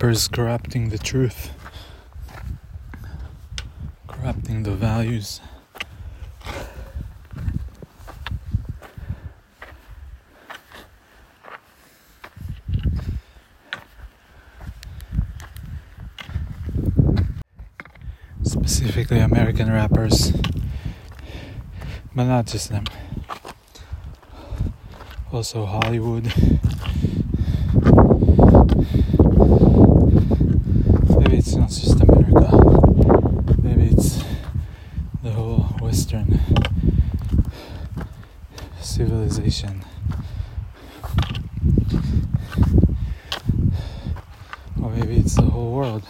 rappers corrupting the truth, corrupting the values. Specifically, American rappers, but not just them. Also, Hollywood. Maybe it's not just America. Maybe it's the whole Western civilization. Or maybe it's the whole world.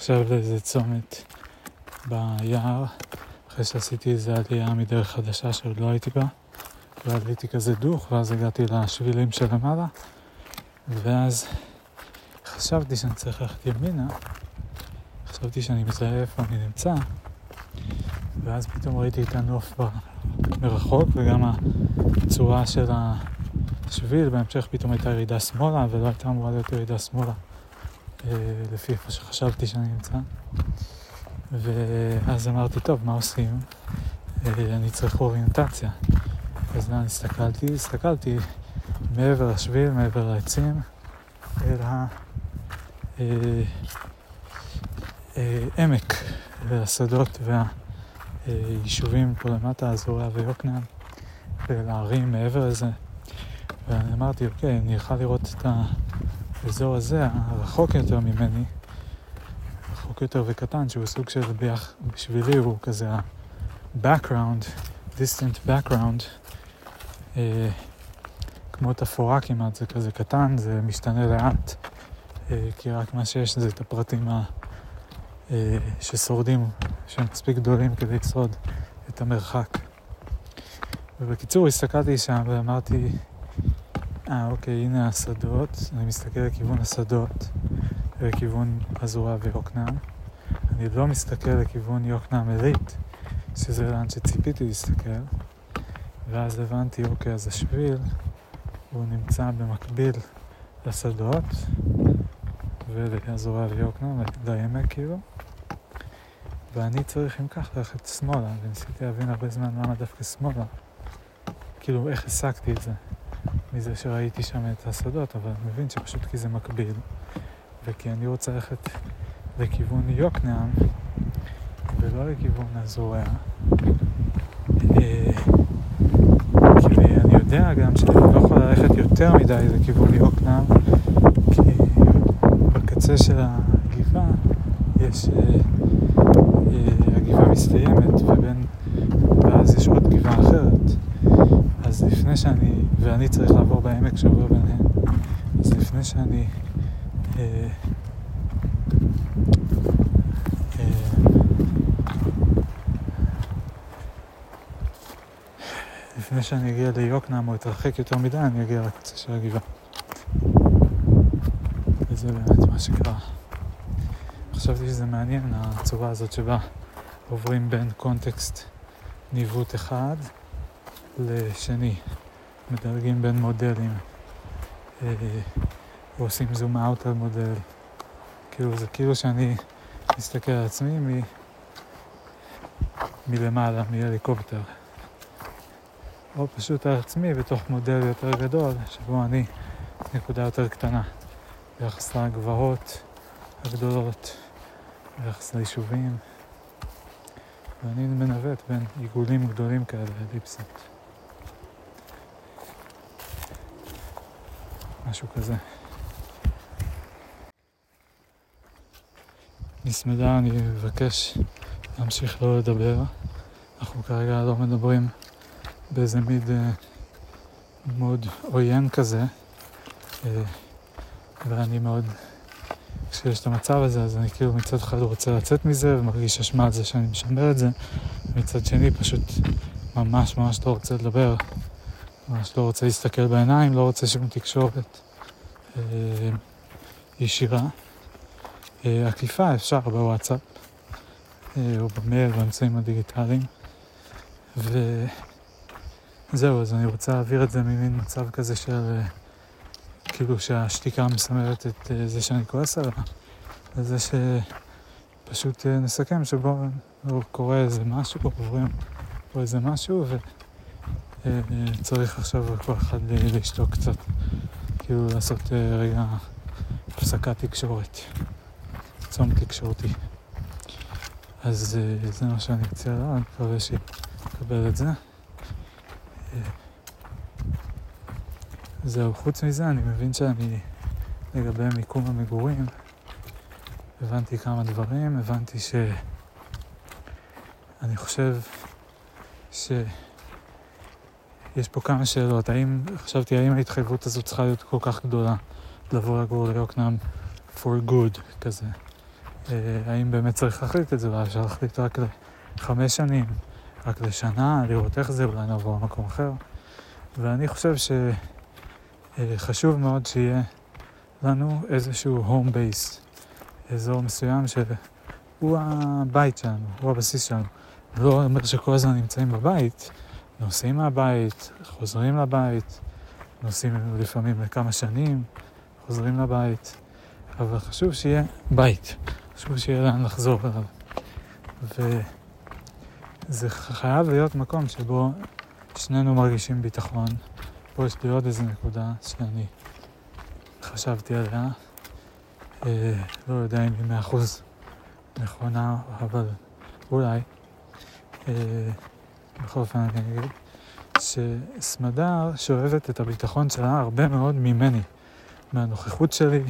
עכשיו לאיזה צומת ביער, אחרי שעשיתי איזה עלייה מדרך חדשה שעוד לא הייתי בה, ואז הייתי כזה דוך, ואז הגעתי לשבילים שלמעלה, ואז חשבתי שאני צריך ללכת ימינה, חשבתי שאני מזהה איפה אני נמצא, ואז פתאום ראיתי את הנוף מרחוק, וגם הצורה של השביל, בהמשך פתאום הייתה ירידה שמאלה, ולא הייתה אמורה להיות ירידה שמאלה. אה, לפי איפה שחשבתי שאני נמצא. ואז אמרתי, טוב, מה עושים? אה, אני צריך אוריינטציה. אז לאן הסתכלתי? הסתכלתי מעבר לשביל, מעבר לעצים, אל העמק, והשדות והיישובים פה למטה, אזוריה ויוקנעם, ולהרים מעבר לזה. ואני אמרתי, אוקיי, אני אוכל לראות את ה... האזור הזה, הרחוק יותר ממני, רחוק יותר וקטן, שהוא סוג של ביח, בשבילי הוא כזה ה-background, distant background, אה, כמו תפאורה כמעט, זה כזה קטן, זה משתנה לאט, אה, כי רק מה שיש זה את הפרטים ה, אה, ששורדים, שהם מספיק גדולים כדי לשרוד את המרחק. ובקיצור, הסתכלתי שם ואמרתי, אה, אוקיי, הנה השדות. אני מסתכל לכיוון השדות, לכיוון אזורה ויוקנעם. אני לא מסתכל לכיוון יוקנעם עילית, שזה לאן שציפיתי להסתכל. ואז הבנתי, אוקיי, אז השביל, הוא נמצא במקביל לשדות, ולאזורה ויוקנעם, לעמק כאילו. ואני צריך, אם כך, ללכת שמאלה, וניסיתי להבין הרבה זמן למה דווקא שמאלה. כאילו, איך הסקתי את זה. מזה שראיתי שם את השדות, אבל אני מבין שפשוט כי זה מקביל, וכי אני רוצה ללכת לכיוון יוקנעם, ולא לכיוון הזורע. אה, כי אני יודע גם שאני לא יכול ללכת יותר מדי לכיוון יוקנעם, בקצה של הגבעה יש, אה, אה, הגבעה מסתיימת ובין, ואז יש עוד גבעה אחרת. לפני שאני, ואני צריך לעבור בעמק שעובר ביניהם, אז לפני שאני אה, לפני שאני אגיע ליוקנעם או אתרחק יותר מדי, אני אגיע לקצה של הגבעה. וזה באמת מה שקרה. חשבתי שזה מעניין, הצורה הזאת שבה עוברים בין קונטקסט ניווט אחד לשני, מדרגים בין מודלים, אה, ועושים זום אאוט על מודל. כאילו, זה כאילו שאני מסתכל על עצמי מ... מלמעלה, מהליקופטר. או פשוט על עצמי בתוך מודל יותר גדול, שבו אני נקודה יותר קטנה ביחס לגבעות הגדולות, ביחס ליישובים, ואני מנווט בין עיגולים גדולים כאלה, אליפסות. משהו כזה. נסמדה, אני מבקש להמשיך לא לדבר. אנחנו כרגע לא מדברים באיזה מיד אה, מאוד עוין כזה, אה, ואני מאוד, כשיש את המצב הזה, אז אני כאילו מצד אחד רוצה לצאת מזה ומרגיש אשמה על זה שאני משמר את זה, ומצד שני פשוט ממש ממש לא רוצה לדבר, ממש לא רוצה להסתכל בעיניים, לא רוצה שום תקשורת אה, ישירה. אה, עקיפה אפשר בוואטסאפ אה, או במייל באמצעים הדיגיטליים. ו... זהו, אז אני רוצה להעביר את זה ממין מצב כזה של כאילו שהשתיקה מסמלת את אה, זה שאני כועס עליה, לזה שפשוט אה, נסכם שבו קורה איזה משהו, פה איזה משהו וצריך אה, עכשיו כל אחד לשתוק קצת, כאילו לעשות רגע הפסקת תקשורת, צום תקשורתי. אז זה מה שאני אציע לה, אני מקווה שיקבל את זה. זהו, חוץ מזה אני מבין שאני, לגבי מיקום המגורים, הבנתי כמה דברים, הבנתי ש... אני חושב שיש פה כמה שאלות. האם, חשבתי, האם ההתחייבות הזאת צריכה להיות כל כך גדולה לבוא לגור ליוקנעם for good כזה? אה, האם באמת צריך להחליט את זה, אולי אפשר להחליט רק לחמש שנים, רק לשנה, לראות איך זה, אולי נעבור למקום אחר. ואני חושב שחשוב מאוד שיהיה לנו איזשהו home base, אזור מסוים שהוא הבית שלנו, הוא הבסיס שלנו. לא אומר שכל הזמן נמצאים בבית, נוסעים מהבית, חוזרים לבית, נוסעים לפעמים לכמה שנים, חוזרים לבית, אבל חשוב שיהיה בית, חשוב שיהיה לאן לחזור אליו. וזה חייב להיות מקום שבו שנינו מרגישים ביטחון. פה יש לי עוד איזה נקודה שאני חשבתי עליה. אה, לא יודע אם היא מאה אחוז נכונה, אבל אולי. אה, בכל אופן אני אגיד שסמדר שואבת את הביטחון שלה הרבה מאוד ממני, מהנוכחות שלי,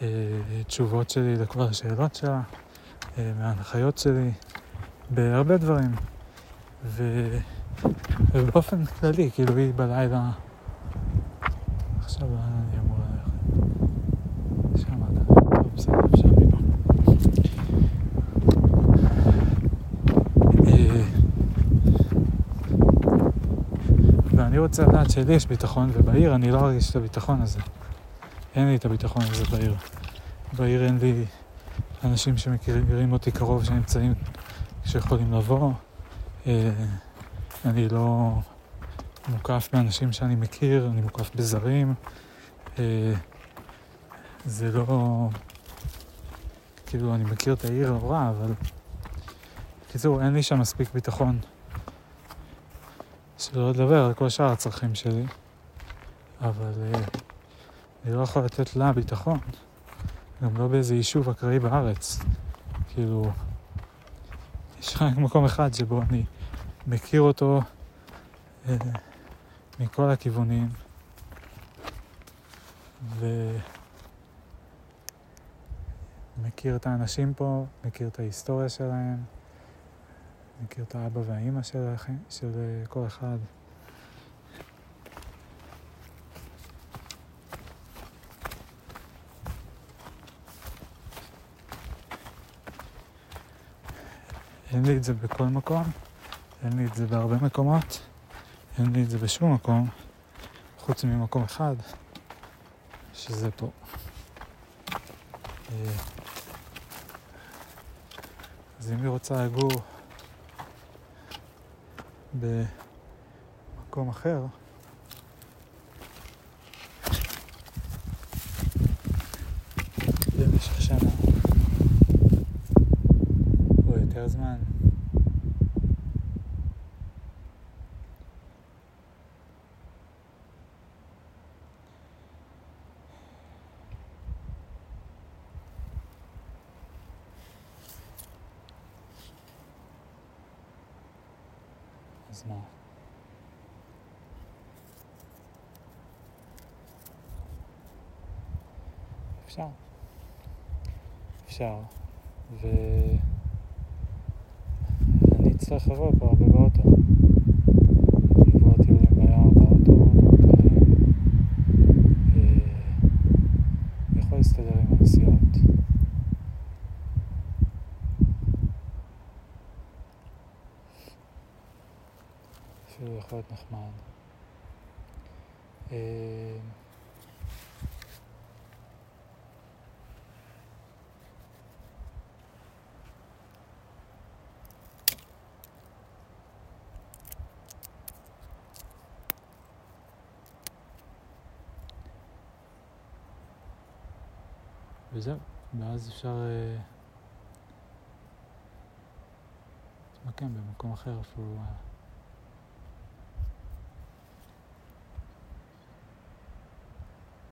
מהתשובות אה, שלי לכל השאלות שלה, אה, מההנחיות שלי, בהרבה דברים. ו... ובאופן כללי, כאילו היא בלילה... עכשיו אני אמור ללכת. שמעת, טוב, בסדר, אפשר מפה. אה, ואני רוצה לדעת שלי יש ביטחון, ובעיר אני לא ארגיש את הביטחון הזה. אין לי את הביטחון הזה בעיר. בעיר אין לי אנשים שמכירים אותי קרוב שנמצאים, שיכולים לבוא. אה, אני לא מוקף באנשים שאני מכיר, אני מוקף בזרים. אה, זה לא... כאילו, אני מכיר את העיר לא אבל... בקיצור, אין לי שם מספיק ביטחון. שלא לדבר על כל שאר הצרכים שלי, אבל uh, אני לא יכול לתת לה ביטחון, גם לא באיזה יישוב אקראי בארץ. כאילו, יש רק מקום אחד שבו אני מכיר אותו אה, מכל הכיוונים, ו... מכיר את האנשים פה, מכיר את ההיסטוריה שלהם, מכיר את האבא והאימא של, של אה, כל אחד. אין לי את זה בכל מקום, אין לי את זה בהרבה מקומות, אין לי את זה בשום מקום, חוץ ממקום אחד, שזה פה. אה, אז אם היא רוצה לגור במקום אחר, במשך שנה או יותר זמן, אז מה? אפשר. אפשר. ואני אצטרך לבוא פה הרבה אפילו יכול להיות נחמד. אה, וזהו, ואז אפשר להתמקם במקום אחר אפילו.